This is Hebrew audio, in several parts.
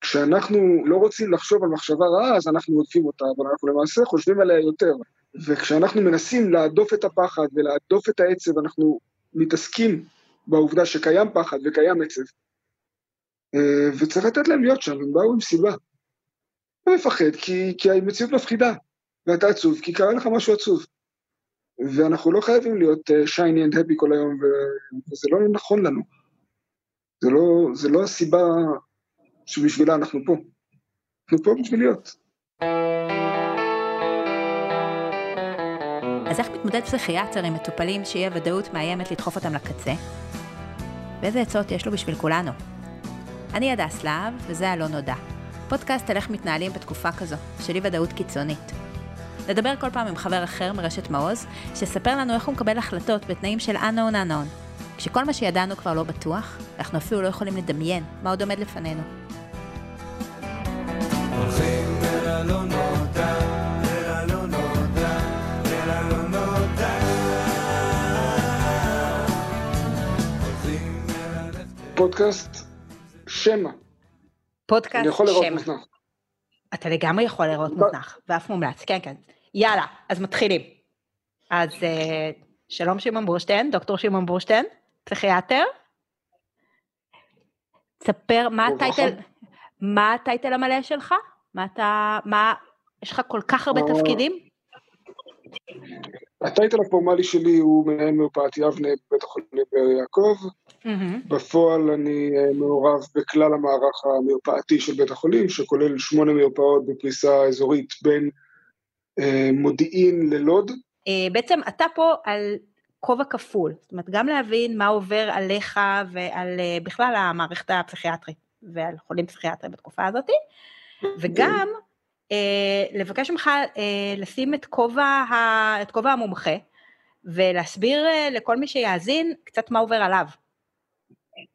כשאנחנו לא רוצים לחשוב על מחשבה רעה, אז אנחנו עודפים אותה, אבל אנחנו למעשה חושבים עליה יותר. וכשאנחנו מנסים להדוף את הפחד ולהדוף את העצב, אנחנו מתעסקים בעובדה שקיים פחד וקיים עצב. אה, וצריך לתת להם להיות שם, הם באו עם סיבה. אתה מפחד כי, כי המציאות מפחידה, ואתה עצוב כי קרה לך משהו עצוב. ואנחנו לא חייבים להיות שייני אנד הפי כל היום, וזה לא נכון לנו. זה לא, זה לא הסיבה שבשבילה אנחנו פה. אנחנו פה בשביל להיות. אז איך מתמודד פסיכיאטר עם מטופלים שאי הוודאות מאיימת לדחוף אותם לקצה? ואיזה עצות יש לו בשביל כולנו? אני הדס להב, וזה הלא נודע. פודקאסט על איך מתנהלים בתקופה כזו, של אי ודאות קיצונית. נדבר כל פעם עם חבר אחר מרשת מעוז, שיספר לנו איך הוא מקבל החלטות בתנאים של unknown unknown. כשכל מה שידענו כבר לא בטוח, אנחנו אפילו לא יכולים לדמיין מה עוד עומד לפנינו. הולכים אל הלא נודע, אל הלא נודע, אל הלא נודע. הולכים אל הלב פודקאסט שמע. פודקאסט אני יכול לראות שם. מוזנח. אתה לגמרי יכול לראות. מוזנח, ואף מומלץ, כן, כן. יאללה, אז מתחילים. אז אה, שלום שמעון בורשטיין, דוקטור שמעון בורשטיין, פסיכיאטר. תספר, מה וברכה. הטייטל, מה הטייטל המלא שלך? מה אתה, מה, יש לך כל כך הרבה אה, תפקידים? הטייטל הפורמלי שלי הוא מנהל מרפאת יבנה בבית החולים באר יעקב. בפועל אני אה, מעורב בכלל המערך המרפאתי של בית החולים, שכולל שמונה מרפאות בפריסה אזורית בין אה, מודיעין ללוד. בעצם אתה פה על כובע כפול, זאת אומרת, גם להבין מה עובר עליך ועל אה, בכלל המערכת הפסיכיאטרית ועל חולים פסיכיאטריים בתקופה הזאת, וגם אה, לבקש ממך אה, לשים את כובע, ה- את כובע המומחה ולהסביר אה, לכל מי שיאזין קצת מה עובר עליו.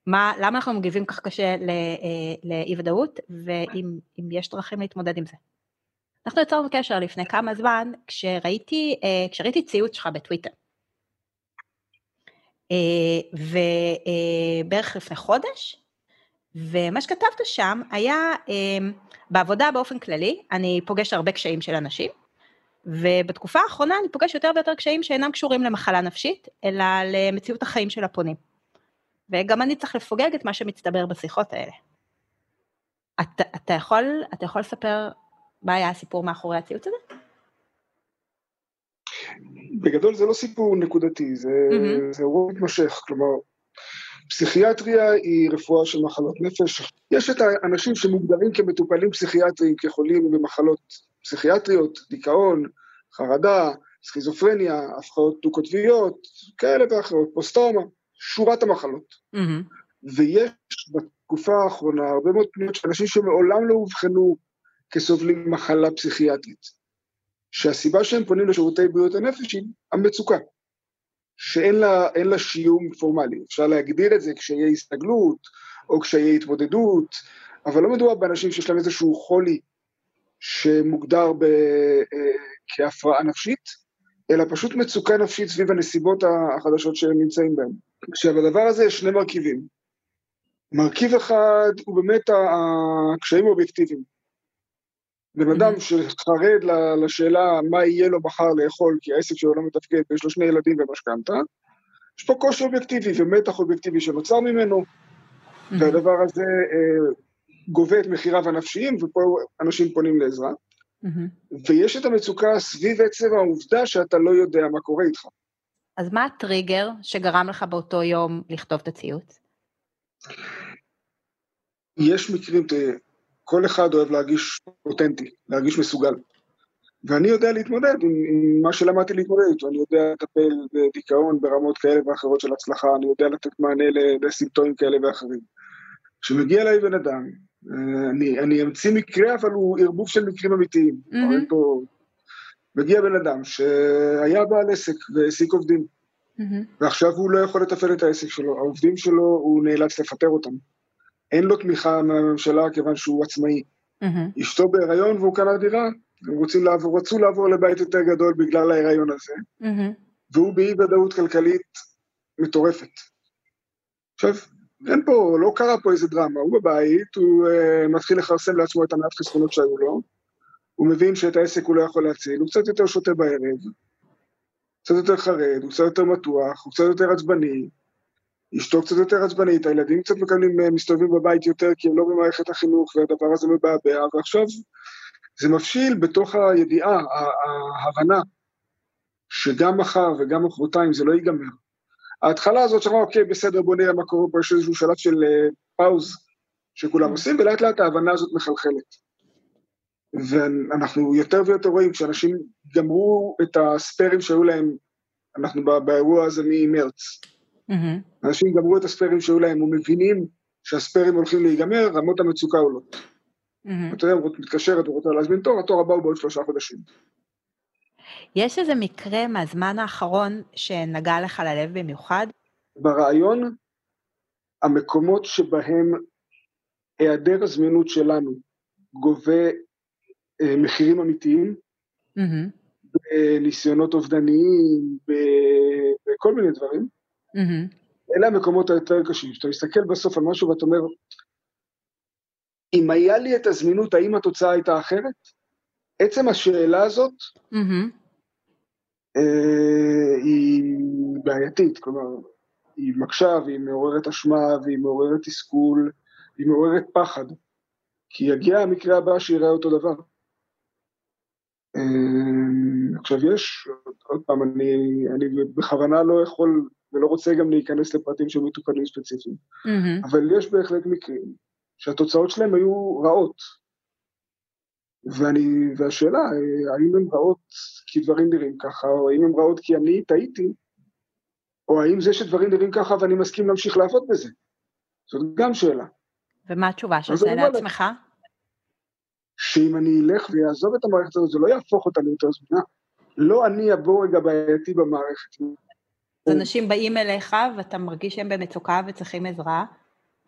מה, למה אנחנו מגיבים כך קשה אה, לאי ודאות, ואם אם יש דרכים להתמודד עם זה. אנחנו יצרנו קשר לפני כמה זמן, כשראיתי, אה, כשראיתי ציוץ שלך בטוויטר. אה, ובערך לפני חודש, ומה שכתבת שם היה, אה, בעבודה באופן כללי, אני פוגשת הרבה קשיים של אנשים, ובתקופה האחרונה אני פוגשת יותר ויותר קשיים שאינם קשורים למחלה נפשית, אלא למציאות החיים של הפונים. וגם אני צריך לפוגג את מה שמצטבר בשיחות האלה. אתה, אתה, יכול, אתה יכול לספר מה היה הסיפור מאחורי הציוץ הזה? בגדול זה לא סיפור נקודתי, זה, מהמם. זה אירוע מתמשך, כלומר, פסיכיאטריה היא רפואה של מחלות נפש. יש את האנשים שמוגדרים כמטופלים פסיכיאטריים, כחולים במחלות פסיכיאטריות, דיכאון, חרדה, סכיזופרניה, הפרעות דו-קוטביות, כאלה ואחרות, פוסט-טראומה, שורת המחלות. מהמם. ויש בתקופה האחרונה הרבה מאוד פניות של אנשים שמעולם לא אובחנו כסובלים ממחלה פסיכיאטרית. שהסיבה שהם פונים לשירותי בריאות הנפש היא המצוקה, שאין לה, לה שיום פורמלי. אפשר להגדיר את זה כשיהיה הסתגלות, או כשיהיה התמודדות, אבל לא מדובר באנשים שיש להם איזשהו חולי שמוגדר ב, אה, כהפרעה נפשית, אלא פשוט מצוקה נפשית סביב הנסיבות החדשות שהם נמצאים בהן. עכשיו, הדבר הזה יש שני מרכיבים. מרכיב אחד הוא באמת הקשיים האובייקטיביים. בן אדם Mhm. שחרד לשאלה מה יהיה לו מחר לאכול, כי העסק שלו לא מתפקד ויש לו שני ילדים ומשכנתה, יש פה קושי אובייקטיבי ומתח אובייקטיבי שנוצר ממנו, והדבר הזה אה, גובה את מחיריו הנפשיים, ופה אנשים פונים לעזרה. מהמם. ויש את המצוקה סביב עצם העובדה שאתה לא יודע מה קורה איתך. אז מה הטריגר שגרם לך באותו יום לכתוב את הציוץ? יש מקרים, כל אחד אוהב להרגיש אותנטי, להרגיש מסוגל. ואני יודע להתמודד עם, עם מה שלמדתי להתמודד איתו, אני יודע לטפל בדיכאון ברמות כאלה ואחרות של הצלחה, אני יודע לתת מענה לסימפטומים כאלה ואחרים. כשמגיע אליי בן אדם, אה, אני, אני אמציא מקרה, אבל הוא ערבוב של מקרים אמיתיים. מהמם. mm פה... מגיע בן אדם שהיה בעל עסק והעסיק עובדים, מהמם. ועכשיו הוא לא יכול לתפעל את העסק שלו, העובדים שלו, הוא נאלץ לפטר אותם. אין לו תמיכה מהממשלה כיוון שהוא עצמאי. מהמם. אשתו בהיריון והוא קנה דירה, הם רוצים לעבור, רצו לעבור לבית יותר גדול בגלל ההיריון הזה, מהמם. והוא באי ודאות כלכלית מטורפת. עכשיו, אין פה, לא קרה פה איזה דרמה, הוא בבית, הוא uh, מתחיל לכרסם לעצמו את המעט חסכונות שהיו לו, הוא מבין שאת העסק הוא לא יכול להציל, הוא קצת יותר שותה בערב, קצת יותר חרד, הוא קצת יותר מתוח, הוא קצת יותר עצבני, אשתו קצת יותר עצבנית, הילדים קצת מקבלים, אה, מסתובבים בבית יותר כי הם לא במערכת החינוך והדבר הזה מבעבע, ועכשיו זה מבשיל בתוך הידיעה, ההבנה, שגם מחר וגם מחרתיים זה לא ייגמר. ההתחלה הזאת שאמרה, אוקיי, בסדר, בוא נראה מה קורה פה, יש איזשהו שלב של uh, פאוז שכולם עושים, ולאט לאט ההבנה הזאת מחלחלת. ואנחנו יותר ויותר רואים, כשאנשים גמרו את הספיירים שהיו להם, אנחנו באירוע הזה ממרץ, mm-hmm. אנשים גמרו את הספיירים שהיו להם ומבינים שהספיירים הולכים להיגמר, רמות המצוקה עולות. Mm-hmm. אתה יודע, רות מתקשרת ורוצה להזמין תור, התור הבא הוא בעוד שלושה חודשים. יש איזה מקרה מהזמן האחרון שנגע לך ללב במיוחד? ברעיון, המקומות שבהם היעדר הזמינות שלנו גובה אה, מחירים אמיתיים, mm-hmm. בניסיונות אובדניים, בכל מיני דברים, mm-hmm. אלה המקומות היותר קשים. כשאתה מסתכל בסוף על משהו ואתה אומר, אם היה לי את הזמינות, האם התוצאה הייתה אחרת? עצם השאלה הזאת mm-hmm. אה, היא בעייתית, כלומר, היא מקשה והיא מעוררת אשמה והיא מעוררת תסכול, היא מעוררת פחד, כי יגיע המקרה הבא שיראה אותו דבר. אה, עכשיו יש, עוד פעם, אני, אני בכוונה לא יכול ולא רוצה גם להיכנס לפרטים של מטופלים ספציפיים, mm-hmm. אבל יש בהחלט מקרים שהתוצאות שלהם היו רעות. ואני, והשאלה, האם הן רעות כי דברים נראים ככה, או האם הן רעות כי אני טעיתי, או האם זה שדברים נראים ככה ואני מסכים להמשיך לעבוד בזה? זאת גם שאלה. ומה התשובה של זה לעצמך? שאם אני אלך ויעזוב את המערכת הזאת, זה לא יהפוך אותה ליותר זמינה. לא אני הבורג הבעייתי במערכת. אז אנשים באים אליך ואתה מרגיש שהם במצוקה וצריכים עזרה,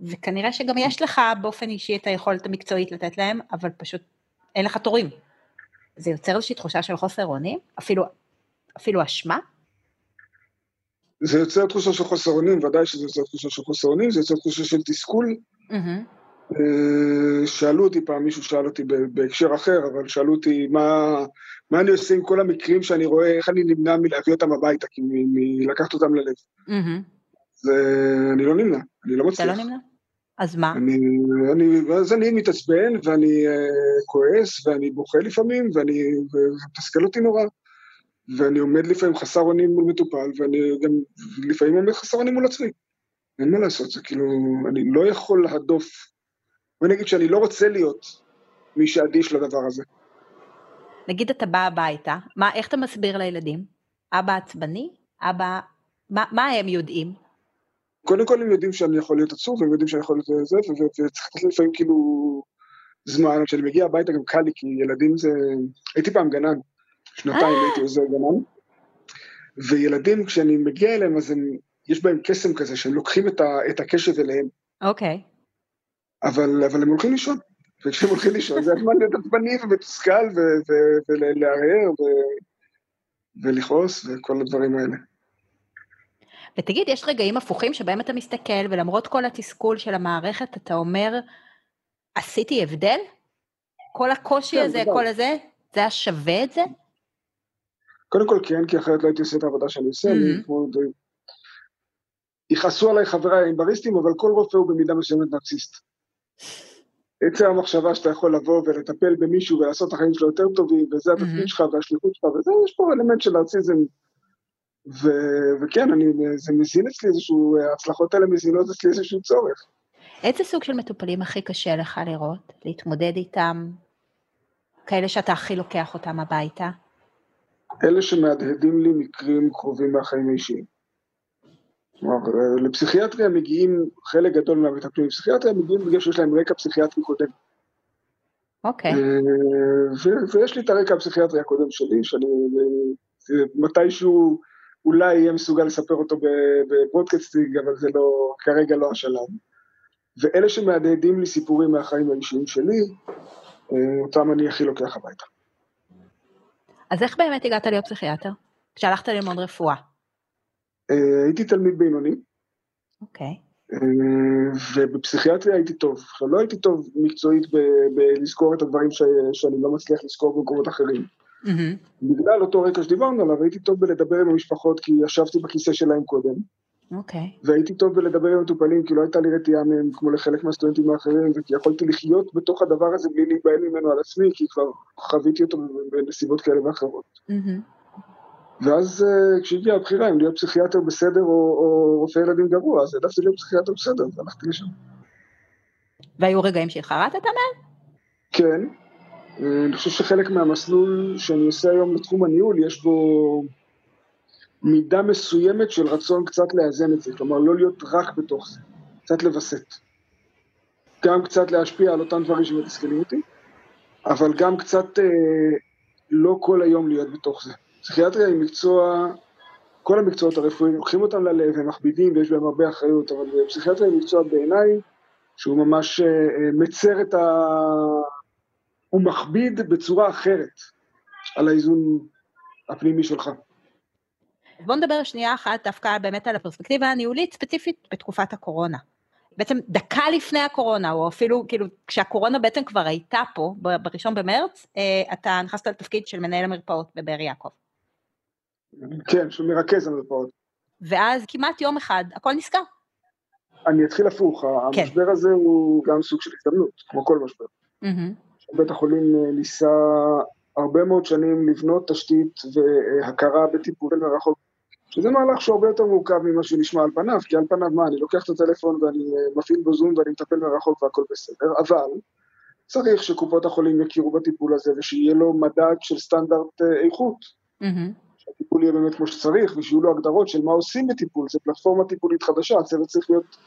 וכנראה שגם יש לך באופן אישי את היכולת המקצועית לתת להם, אבל פשוט אין לך תורים. זה יוצר איזושהי תחושה של חוסר אונים? אפילו, אפילו אשמה? זה יוצר תחושה של חוסר אונים, ודאי שזה יוצר תחושה של חוסר אונים, זה יוצר תחושה של תסכול. Mm-hmm. שאלו אותי פעם, מישהו שאל אותי בהקשר אחר, אבל שאלו אותי מה, מה אני עושה עם כל המקרים שאני רואה, איך אני נמנע מלהביא אותם הביתה, כי מלקחת אותם ללב. Mm-hmm. ואני לא נמנע, אני לא מצליח. אתה לא נמנע? אז מה? אני, אני, אז אני מתעצבן, ואני uh, כועס, ואני בוכה לפעמים, ואני, ומתסכל אותי נורא. ואני עומד לפעמים חסר אונים מול מטופל, ואני גם לפעמים עומד חסר אונים מול עצמי. אין מה לעשות, זה כאילו, אני לא יכול להדוף. בוא נגיד שאני לא רוצה להיות מי שאדיש לדבר הזה. נגיד אתה בא הביתה, מה, איך אתה מסביר לילדים? אבא עצבני? אבא... מה, מה הם יודעים? קודם כל הם יודעים שאני יכול להיות עצוב, והם יודעים שאני יכול להיות זה, וצריך לתת לפעמים כאילו זמן, כשאני מגיע הביתה גם קל לי, כי ילדים זה... הייתי פעם גנן, שנתיים אה. הייתי עוזר גנן, וילדים, כשאני מגיע אליהם, אז הם, יש בהם קסם כזה, שהם לוקחים את, ה, את הקשב אליהם. אוקיי. Okay. אבל, אבל הם הולכים לישון. וכשהם הולכים לישון, זה הזמן להיות עצבני ומתוסכל ולערער ולכעוס וכל הדברים האלה. ותגיד, יש רגעים הפוכים שבהם אתה מסתכל, ולמרות כל התסכול של המערכת, אתה אומר, עשיתי הבדל? כל הקושי כן, הזה. כל הזה, זה היה שווה את זה? קודם כל כן, כי אחרת לא הייתי עושה את העבודה שאני עושה, mm-hmm. כמו... יכעסו עליי חבריי האימבריסטים, אבל כל רופא הוא במידה מסוימת נרציסט. עצם המחשבה שאתה יכול לבוא ולטפל במישהו ולעשות את החיים שלו יותר טובים, וזה התפקיד mm-hmm. שלך והשליחות שלך, וזה, יש פה אלמנט של נרציזם. ו- וכן, אני, זה מזין אצלי איזשהו, ההצלחות האלה מזינות אצלי איזשהו צורך. איזה סוג של מטופלים הכי קשה לך לראות, להתמודד איתם? כאלה שאתה הכי לוקח אותם הביתה? אלה שמהדהדים לי מקרים קרובים מהחיים האישיים. כלומר, לפסיכיאטריה מגיעים, חלק גדול מהמטפלים בפסיכיאטריה מגיעים בגלל שיש להם רקע פסיכיאטרי קודם. אוקיי. Okay. אה, ויש לי את הרקע הפסיכיאטרי הקודם שלי, שאני מתישהו אולי אהיה מסוגל לספר אותו בפודקאסטינג, אבל זה לא, כרגע לא השלב. ואלה שמהדהדים לי סיפורים מהחיים האישיים שלי, אה, אותם אני הכי לוקח הביתה. אז איך באמת הגעת להיות פסיכיאטר? כשהלכת ללמוד רפואה? אה, הייתי תלמיד בינוני. אוקיי. אה, ובפסיכיאטריה הייתי טוב. עכשיו, לא הייתי טוב מקצועית בלזכור את הדברים ש- שאני לא מצליח לזכור במקומות אחרים. בגלל אותו רקע שדיברנו עליו, הייתי טוב בלדבר עם המשפחות כי ישבתי בכיסא שלהם קודם, אוקיי. והייתי טוב בלדבר עם מטופלים כי לא הייתה לי רתיעה מהם כמו לחלק מהסטודנטים האחרים, וכי יכולתי לחיות בתוך הדבר הזה בלי להיבהל ממנו על עצמי, כי כבר חוויתי אותו בנסיבות כאלה ואחרות. ואז אה, כשהגיעה הבחירה אם להיות פסיכיאטר בסדר או, או רופא ילדים גרוע, אז העדפתי להיות פסיכיאטר בסדר, אז הלכתי לשם. והיו רגעים שהתחרטת מהם? כן, אה, אני חושב שחלק מהמסלול שאני עושה היום לתחום הניהול, יש בו מידה מסוימת של רצון קצת לאזן את זה, כלומר לא להיות רק בתוך זה, קצת לווסת. גם קצת להשפיע על אותם דברים שמתסכלים אותי, אבל גם קצת אה, לא כל היום להיות בתוך זה. פסיכיאטריה היא מקצוע, כל המקצועות הרפואיים לוקחים אותם ללב, הם מכבידים ויש בהם הרבה אחריות, אבל פסיכיאטריה היא מקצוע בעיניי שהוא ממש אה, אה, מצר את ה... הוא מכביד בצורה אחרת על האיזון הפנימי שלך. בוא נדבר שנייה אחת דווקא באמת על הפרספקטיבה הניהולית ספציפית בתקופת הקורונה. בעצם דקה לפני הקורונה, או אפילו כאילו כשהקורונה בעצם כבר הייתה פה, בראשון במרץ, אה, אתה נכנסת לתפקיד של מנהל המרפאות בבאר יעקב. כן, שהוא מרכז המרפאות. ואז כמעט יום אחד הכל נסגר. אני אתחיל הפוך, כן. המשבר הזה הוא גם סוג של הזדמנות, כמו כל משבר. מהמם. בית החולים אה, ניסה הרבה מאוד שנים לבנות תשתית והכרה בטיפול מרחוק, שזה מהלך שהוא הרבה יותר מורכב ממה שנשמע על פניו, כי על פניו מה, אני לוקח את הטלפון ואני אה, מפעיל בו זום ואני מטפל מרחוק והכל בסדר, אבל צריך שקופות החולים יכירו בטיפול הזה ושיהיה לו מדד של סטנדרט אה, איכות, מהמם. שהטיפול יהיה באמת כמו שצריך ושיהיו לו הגדרות של מה עושים בטיפול, זו פלטפורמה טיפולית חדשה, הצוות צריך להיות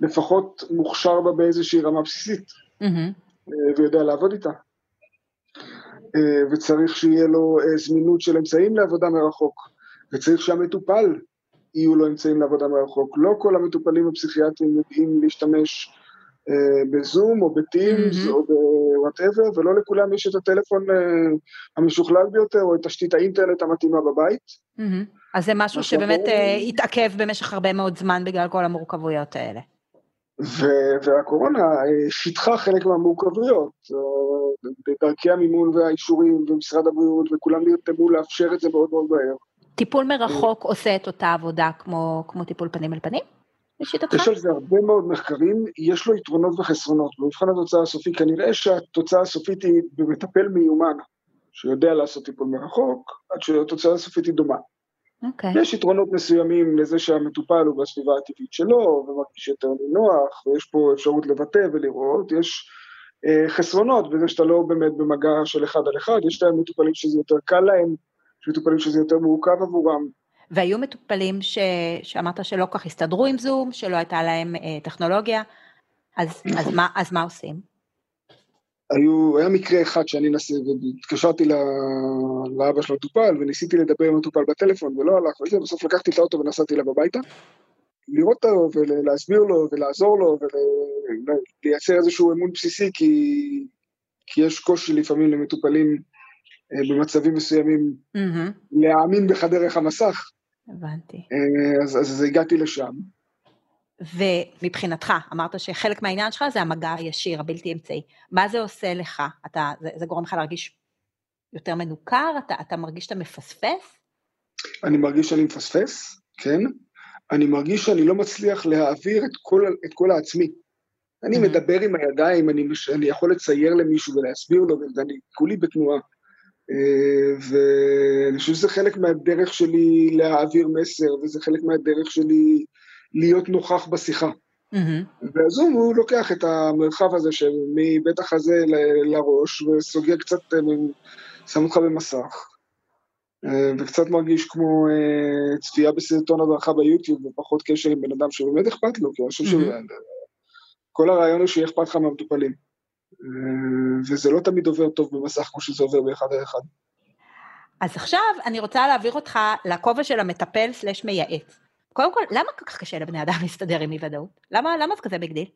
לפחות מוכשר בה באיזושהי רמה בסיסית. אה, ויודע לעבוד איתה. אה, וצריך שיהיה לו אה, זמינות של אמצעים לעבודה מרחוק, וצריך שהמטופל יהיו לו אמצעים לעבודה מרחוק. לא כל המטופלים הפסיכיאטריים יודעים להשתמש בזום או בטימס מהמם. או בוואטאבר, ולא לכולם יש את הטלפון אה, המשוכלל ביותר או את תשתית האינטרנט המתאימה בבית. אז זה משהו שבאמת. אה, התעכב במשך הרבה מאוד זמן בגלל כל המורכבויות האלה. ו- והקורונה אה, שיטחה חלק מהמורכבויות. אה, בדרכי המימון והאישורים ומשרד הבריאות, וכולם נרתמו לאפשר את זה מאוד מאוד מהר. טיפול מרחוק עושה את אותה עבודה כמו, כמו טיפול פנים אל פנים? לשיטתך? יש על זה הרבה מאוד מחקרים, יש לו יתרונות וחסרונות. במבחן התוצאה הסופית, כנראה שהתוצאה הסופית היא במטפל מיומן, שיודע לעשות טיפול מרחוק, עד שהתוצאה הסופית היא דומה. אוקיי. יש יתרונות מסוימים לזה שהמטופל הוא בסביבה הטבעית שלו, ומרגיש יותר נינוח, ויש פה אפשרות לבטא ולראות, יש אה, חסרונות בזה שאתה לא באמת במגע של אחד על אחד, יש להם מטופלים שזה יותר קל להם, יש מטופלים שזה יותר מורכב עבורם. והיו מטופלים ש... שאמרת שלא כל כך הסתדרו עם זום, שלא הייתה להם אה, טכנולוגיה, אז, אז, מה, אז מה עושים? היו, היה מקרה אחד שאני נסי, והתקשרתי ל- לאבא של המטופל, וניסיתי לדבר עם המטופל בטלפון, ולא הלך, וזה, בסוף לקחתי את האוטו ונסעתי אליו הביתה, לראות אותו ולהסביר לו ולעזור לו ולייצר איזשהו אמון בסיסי, כי, כי יש קושי לפעמים למטופלים אה, במצבים מסוימים מהמם, להאמין בך דרך המסך, הבנתי. אה, אז, אז הגעתי לשם. ומבחינתך, אמרת שחלק מהעניין שלך זה המגע הישיר, הבלתי אמצעי. מה זה עושה לך? אתה, זה, זה גורם לך להרגיש יותר מנוכר? אתה, אתה מרגיש שאתה מפספס? אני מרגיש שאני מפספס, כן. אני מרגיש שאני לא מצליח להעביר את כל, את כל העצמי. אני Mhm. מדבר עם הידיים, אני, אני יכול לצייר למישהו ולהסביר לו, ואני כולי בתנועה. ואני חושב שזה חלק מהדרך שלי להעביר מסר, וזה חלק מהדרך שלי להיות נוכח בשיחה. מהמם, והזום הוא לוקח את המרחב הזה שמבית החזה ל- לראש, וסוגר קצת, אה, שם אותך במסך. אה, וקצת מרגיש כמו אה, צפייה בסרטון הדרכה ביוטיוב, ופחות קשר עם בן אדם שבאמת אכפת לו, כי אני חושב מהמם. שכל הרעיון הוא שיהיה אכפת לך מהמטופלים. וזה לא תמיד עובר טוב במסך כמו שזה עובר באחד על אחד. אז עכשיו אני רוצה להעביר אותך לכובע של המטפל slash מייעץ. קודם כל, למה כל כך קשה לבני אדם להסתדר עם אי ודאות? למה, למה זה כזה big deal?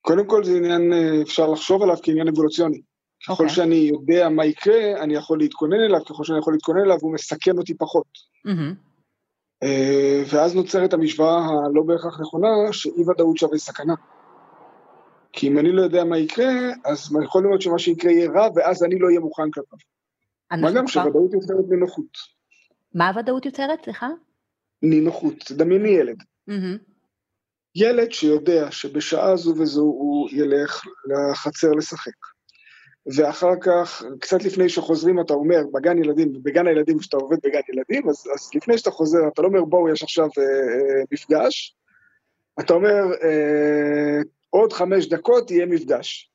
קודם כל זה עניין, אה, אפשר לחשוב עליו כעניין אבולוציוני. ככל אוקיי. שאני יודע מה יקרה, אני יכול להתכונן אליו, ככל שאני יכול להתכונן אליו, הוא מסכן אותי פחות. אה, ואז נוצרת המשוואה הלא בהכרח נכונה, שאי ודאות שווה סכנה. כי אם אני לא יודע מה יקרה, אז יכול להיות שמה שיקרה יהיה רע, ואז אני לא אהיה מוכן כלפיו. מה גם. שוודאות יוצרת נינוחות. מה הוודאות יוצרת? סליחה? נינוחות, דמייני ילד. מהמם. ילד שיודע שבשעה זו וזו הוא ילך לחצר לשחק. ואחר כך, קצת לפני שחוזרים, אתה אומר, בגן ילדים, בגן הילדים, כשאתה עובד בגן ילדים, אז, אז לפני שאתה חוזר, אתה לא אומר, בואו, יש עכשיו אה, אה, מפגש, אתה אומר, אה, עוד חמש דקות יהיה מפגש.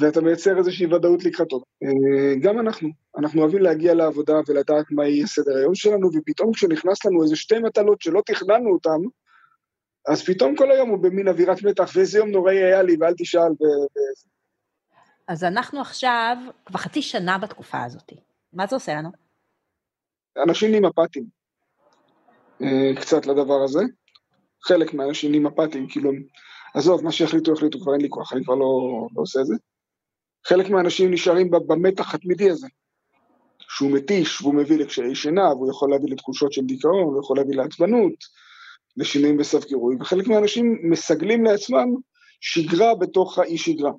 ואתה מייצר איזושהי ודאות לקראתו. אה, גם אנחנו, אנחנו אוהבים להגיע לעבודה ולדעת מה יהיה סדר היום שלנו, ופתאום כשנכנס לנו איזה שתי מטלות שלא תכננו אותן, אז פתאום כל היום הוא במין אווירת מתח, ואיזה יום נוראי היה לי, ואל תשאל, ו... אז אנחנו עכשיו כבר חצי שנה בתקופה הזאת. מה זה עושה לנו? אנשים נהיים אפאתיים אה, קצת לדבר הזה. חלק מהאנשים נהיים אפאתיים, כאילו, עזוב, מה שיחליטו, יחליטו, כבר אין לי כוח, אני כבר לא, לא עושה את זה. חלק מהאנשים נשארים במתח התמידי הזה, שהוא מתיש, והוא מביא לקשיי שינה, והוא יכול להביא לתחושות של דיכאון, הוא יכול להביא לעצבנות, לשינויים בסף גירוי, וחלק מהאנשים מסגלים לעצמם שגרה בתוך האי שגרה,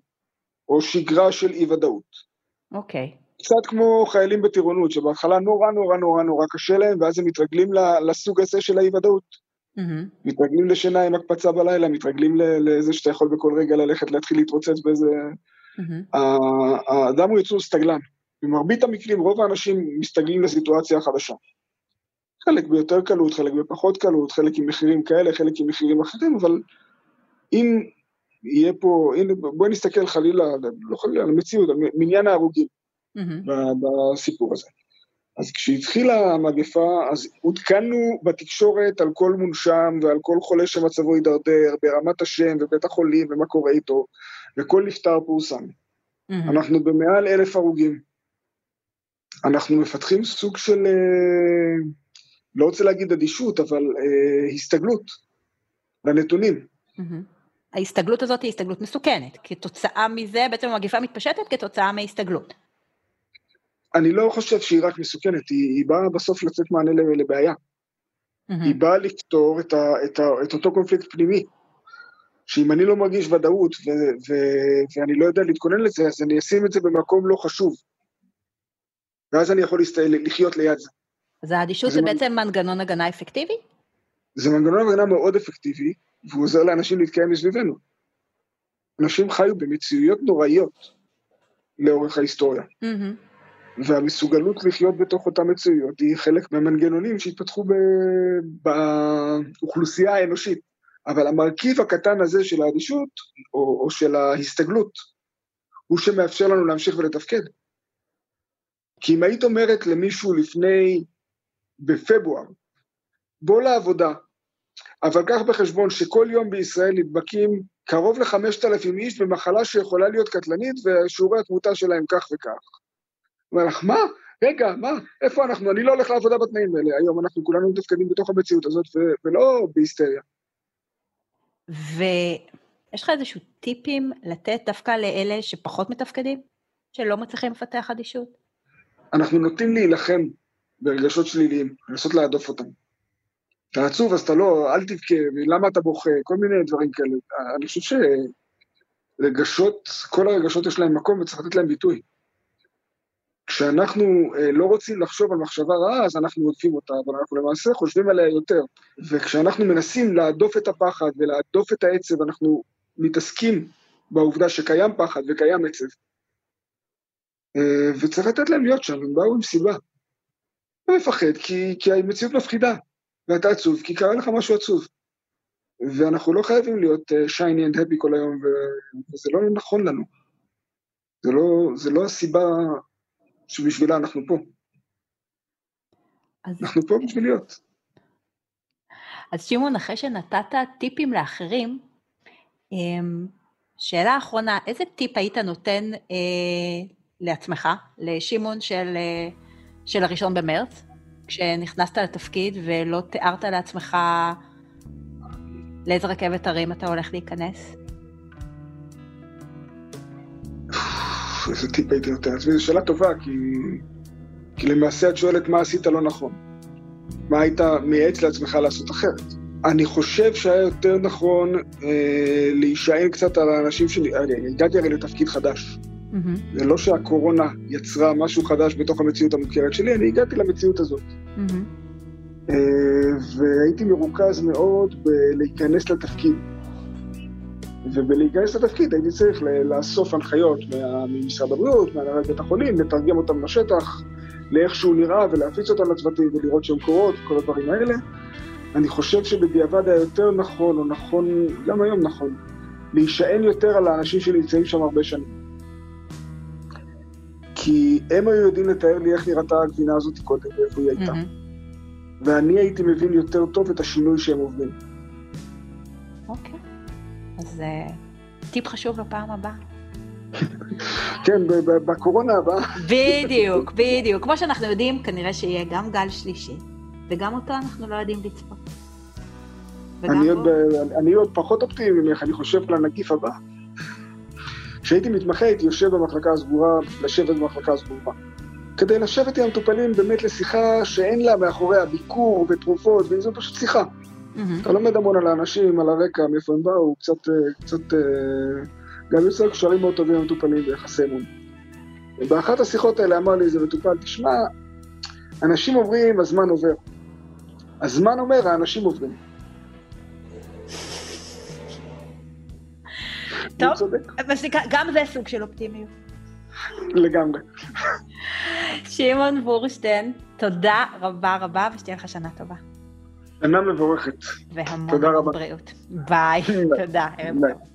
או שגרה של אי ודאות. אוקיי. קצת כמו חיילים בטירונות, שבהתחלה נורא נורא נורא נורא קשה להם, ואז הם מתרגלים לסוג הזה של האי-ודאות. מהמם. מתרגלים לשינה עם הקפצה בלילה, מתרגלים לזה שאתה יכול בכל רגע ללכת להתחיל להתרוצץ באיזה... ה- האדם הוא יצור סטגלן. במרבית המקרים, רוב האנשים מסתגלים לסיטואציה החדשה. חלק ביותר קלות, חלק בפחות קלות, חלק עם מחירים כאלה, חלק עם מחירים אחרים, אבל אם יהיה פה, הנה, בואי נסתכל חלילה, לא חלילה, על המציאות, על מניין ההרוגים. ב- בסיפור הזה. אז כשהתחילה המגפה, אז עודכנו בתקשורת על כל מונשם ועל כל חולה שמצבו הידרדר, ברמת השם ובית החולים ומה קורה איתו, וכל נפטר פורסם. מהמם. אנחנו במעל אלף הרוגים. אנחנו מפתחים סוג של, אה, לא רוצה להגיד אדישות, אבל אה, הסתגלות לנתונים. מהמם. ההסתגלות הזאת היא הסתגלות מסוכנת. כתוצאה מזה, בעצם המגפה מתפשטת כתוצאה מהסתגלות. אני לא חושב שהיא רק מסוכנת, היא, היא באה בסוף לתת מענה לבעיה. מהמם. היא באה לפתור את, ה, את, ה, את אותו קונפליקט פנימי. שאם אני לא מרגיש ודאות ו, ו, ואני לא יודע להתכונן לזה, אז אני אשים את זה במקום לא חשוב. ואז אני יכול להסת... לחיות ליד זה. אז האדישות זה זה מנ- בעצם מנגנון הגנה אפקטיבי? זה מנגנון הגנה מאוד אפקטיבי, והוא עוזר לאנשים להתקיים מסביבנו. אנשים חיו במציאויות נוראיות לאורך ההיסטוריה, מהמם. והמסוגלות לחיות בתוך אותן מציאויות היא חלק מהמנגנונים שהתפתחו ב... באוכלוסייה האנושית. אבל המרכיב הקטן הזה של האדישות, או, או של ההסתגלות, הוא שמאפשר לנו להמשיך ולתפקד. כי אם היית אומרת למישהו לפני, בפברואר, בוא לעבודה, אבל קח בחשבון שכל יום בישראל נדבקים קרוב לחמשת אלפים איש במחלה שיכולה להיות קטלנית, ושיעורי התמותה שלהם כך וכך. אומר לך, מה? רגע, מה? איפה אנחנו? אני לא הולך לעבודה בתנאים האלה. היום אנחנו כולנו מתפקדים בתוך המציאות הזאת, ו- ולא בהיסטריה. ויש לך איזשהו טיפים לתת דווקא לאלה שפחות מתפקדים? שלא מצליחים לפתח אדישות? אנחנו נוטים להילחם ברגשות שליליים, לנסות להדוף אותם. אתה עצוב, אז אתה לא, אל תבכה, למה אתה בוכה, כל מיני דברים כאלה. אני חושב שרגשות, כל הרגשות יש להם מקום וצריך לתת להם ביטוי. כשאנחנו אה, לא רוצים לחשוב על מחשבה רעה, אז אנחנו עודפים אותה, אבל אנחנו למעשה חושבים עליה יותר. וכשאנחנו מנסים להדוף את הפחד ולהדוף את העצב, אנחנו מתעסקים בעובדה שקיים פחד וקיים עצב. אה, וצריך לתת להם להיות שם, הם באו עם סיבה. אתה מפחד כי, כי המציאות מפחידה, ואתה עצוב כי קרה לך משהו עצוב. ואנחנו לא חייבים להיות שייני אנד הפי כל היום, וזה לא נכון לנו. זה לא, זה לא הסיבה שבשבילה אנחנו פה. אז, אנחנו פה בשביל להיות. אז שמעון, אחרי שנתת טיפים לאחרים, אמ, שאלה אחרונה, איזה טיפ היית נותן אה, לעצמך, לשמעון של, אה, של הראשון במרץ, כשנכנסת לתפקיד ולא תיארת לעצמך לאיזה רכבת הרים אתה הולך להיכנס? איזה טיפ הייתי נותן לעצמי, זו שאלה טובה, כי, כי למעשה את שואלת מה עשית לא נכון. מה היית מייעץ לעצמך לעשות אחרת? אני חושב שהיה יותר נכון אה, להישען קצת על האנשים שלי, אני הגעתי הרי לתפקיד חדש. מהמם, זה לא שהקורונה יצרה משהו חדש בתוך המציאות המוכרת שלי, אני הגעתי למציאות הזאת. מהמם, אה, והייתי מרוכז מאוד בלהיכנס לתפקיד. ובלהיכנס לתפקיד הייתי צריך לאסוף הנחיות מה- ממשרד הבריאות, מהנהלת בית החולים, לתרגם אותם לשטח, לאיך שהוא נראה ולהפיץ אותם לצוותים ולראות שהם קורות, כל הדברים האלה. אני חושב שבדיעבד היה יותר נכון, או נכון, גם היום נכון, להישען יותר על האנשים שנמצאים שם הרבה שנים. כי הם היו יודעים לתאר לי איך נראתה הגבינה הזאת קודם ואיפה היא הייתה. מהמם. ואני הייתי מבין יותר טוב את השינוי שהם עוברים. אז אה, טיפ חשוב לפעם הבאה. כן, בקורונה הבאה, בדיוק, בדיוק. כמו שאנחנו יודעים, כנראה שיהיה גם גל שלישי, וגם אותו אנחנו לא יודעים לצפות. אני עוד, אני עוד פחות אופטימי ממך, אני חושב על הנגיף הבא. כשהייתי מתמחה הייתי יושב במחלקה הסגורה, לשבת במחלקה הסגורה. כדי לשבת עם המטופלים באמת לשיחה שאין לה מאחוריה ביקור ותרופות, וזו פשוט שיחה. מהמם. אתה לומד המון על האנשים, על הרקע, מאיפה הם באו, קצת, אה, קצת, אה, גם יוצר קשרים מאוד טובים עם המטופלים ויחסי אמון. באחת השיחות האלה אמר לי איזה מטופל, תשמע, אנשים עוברים, הזמן עובר. הזמן אומר, האנשים עוברים. טוב. גם זה סוג של אופטימיות. לגמרי. שמעון בורשטיין, תודה רבה רבה, ושתהיה לך שנה טובה. שנה מבורכת. והמון תודה רבה. בריאות. ביי. תודה, ערב. טוב.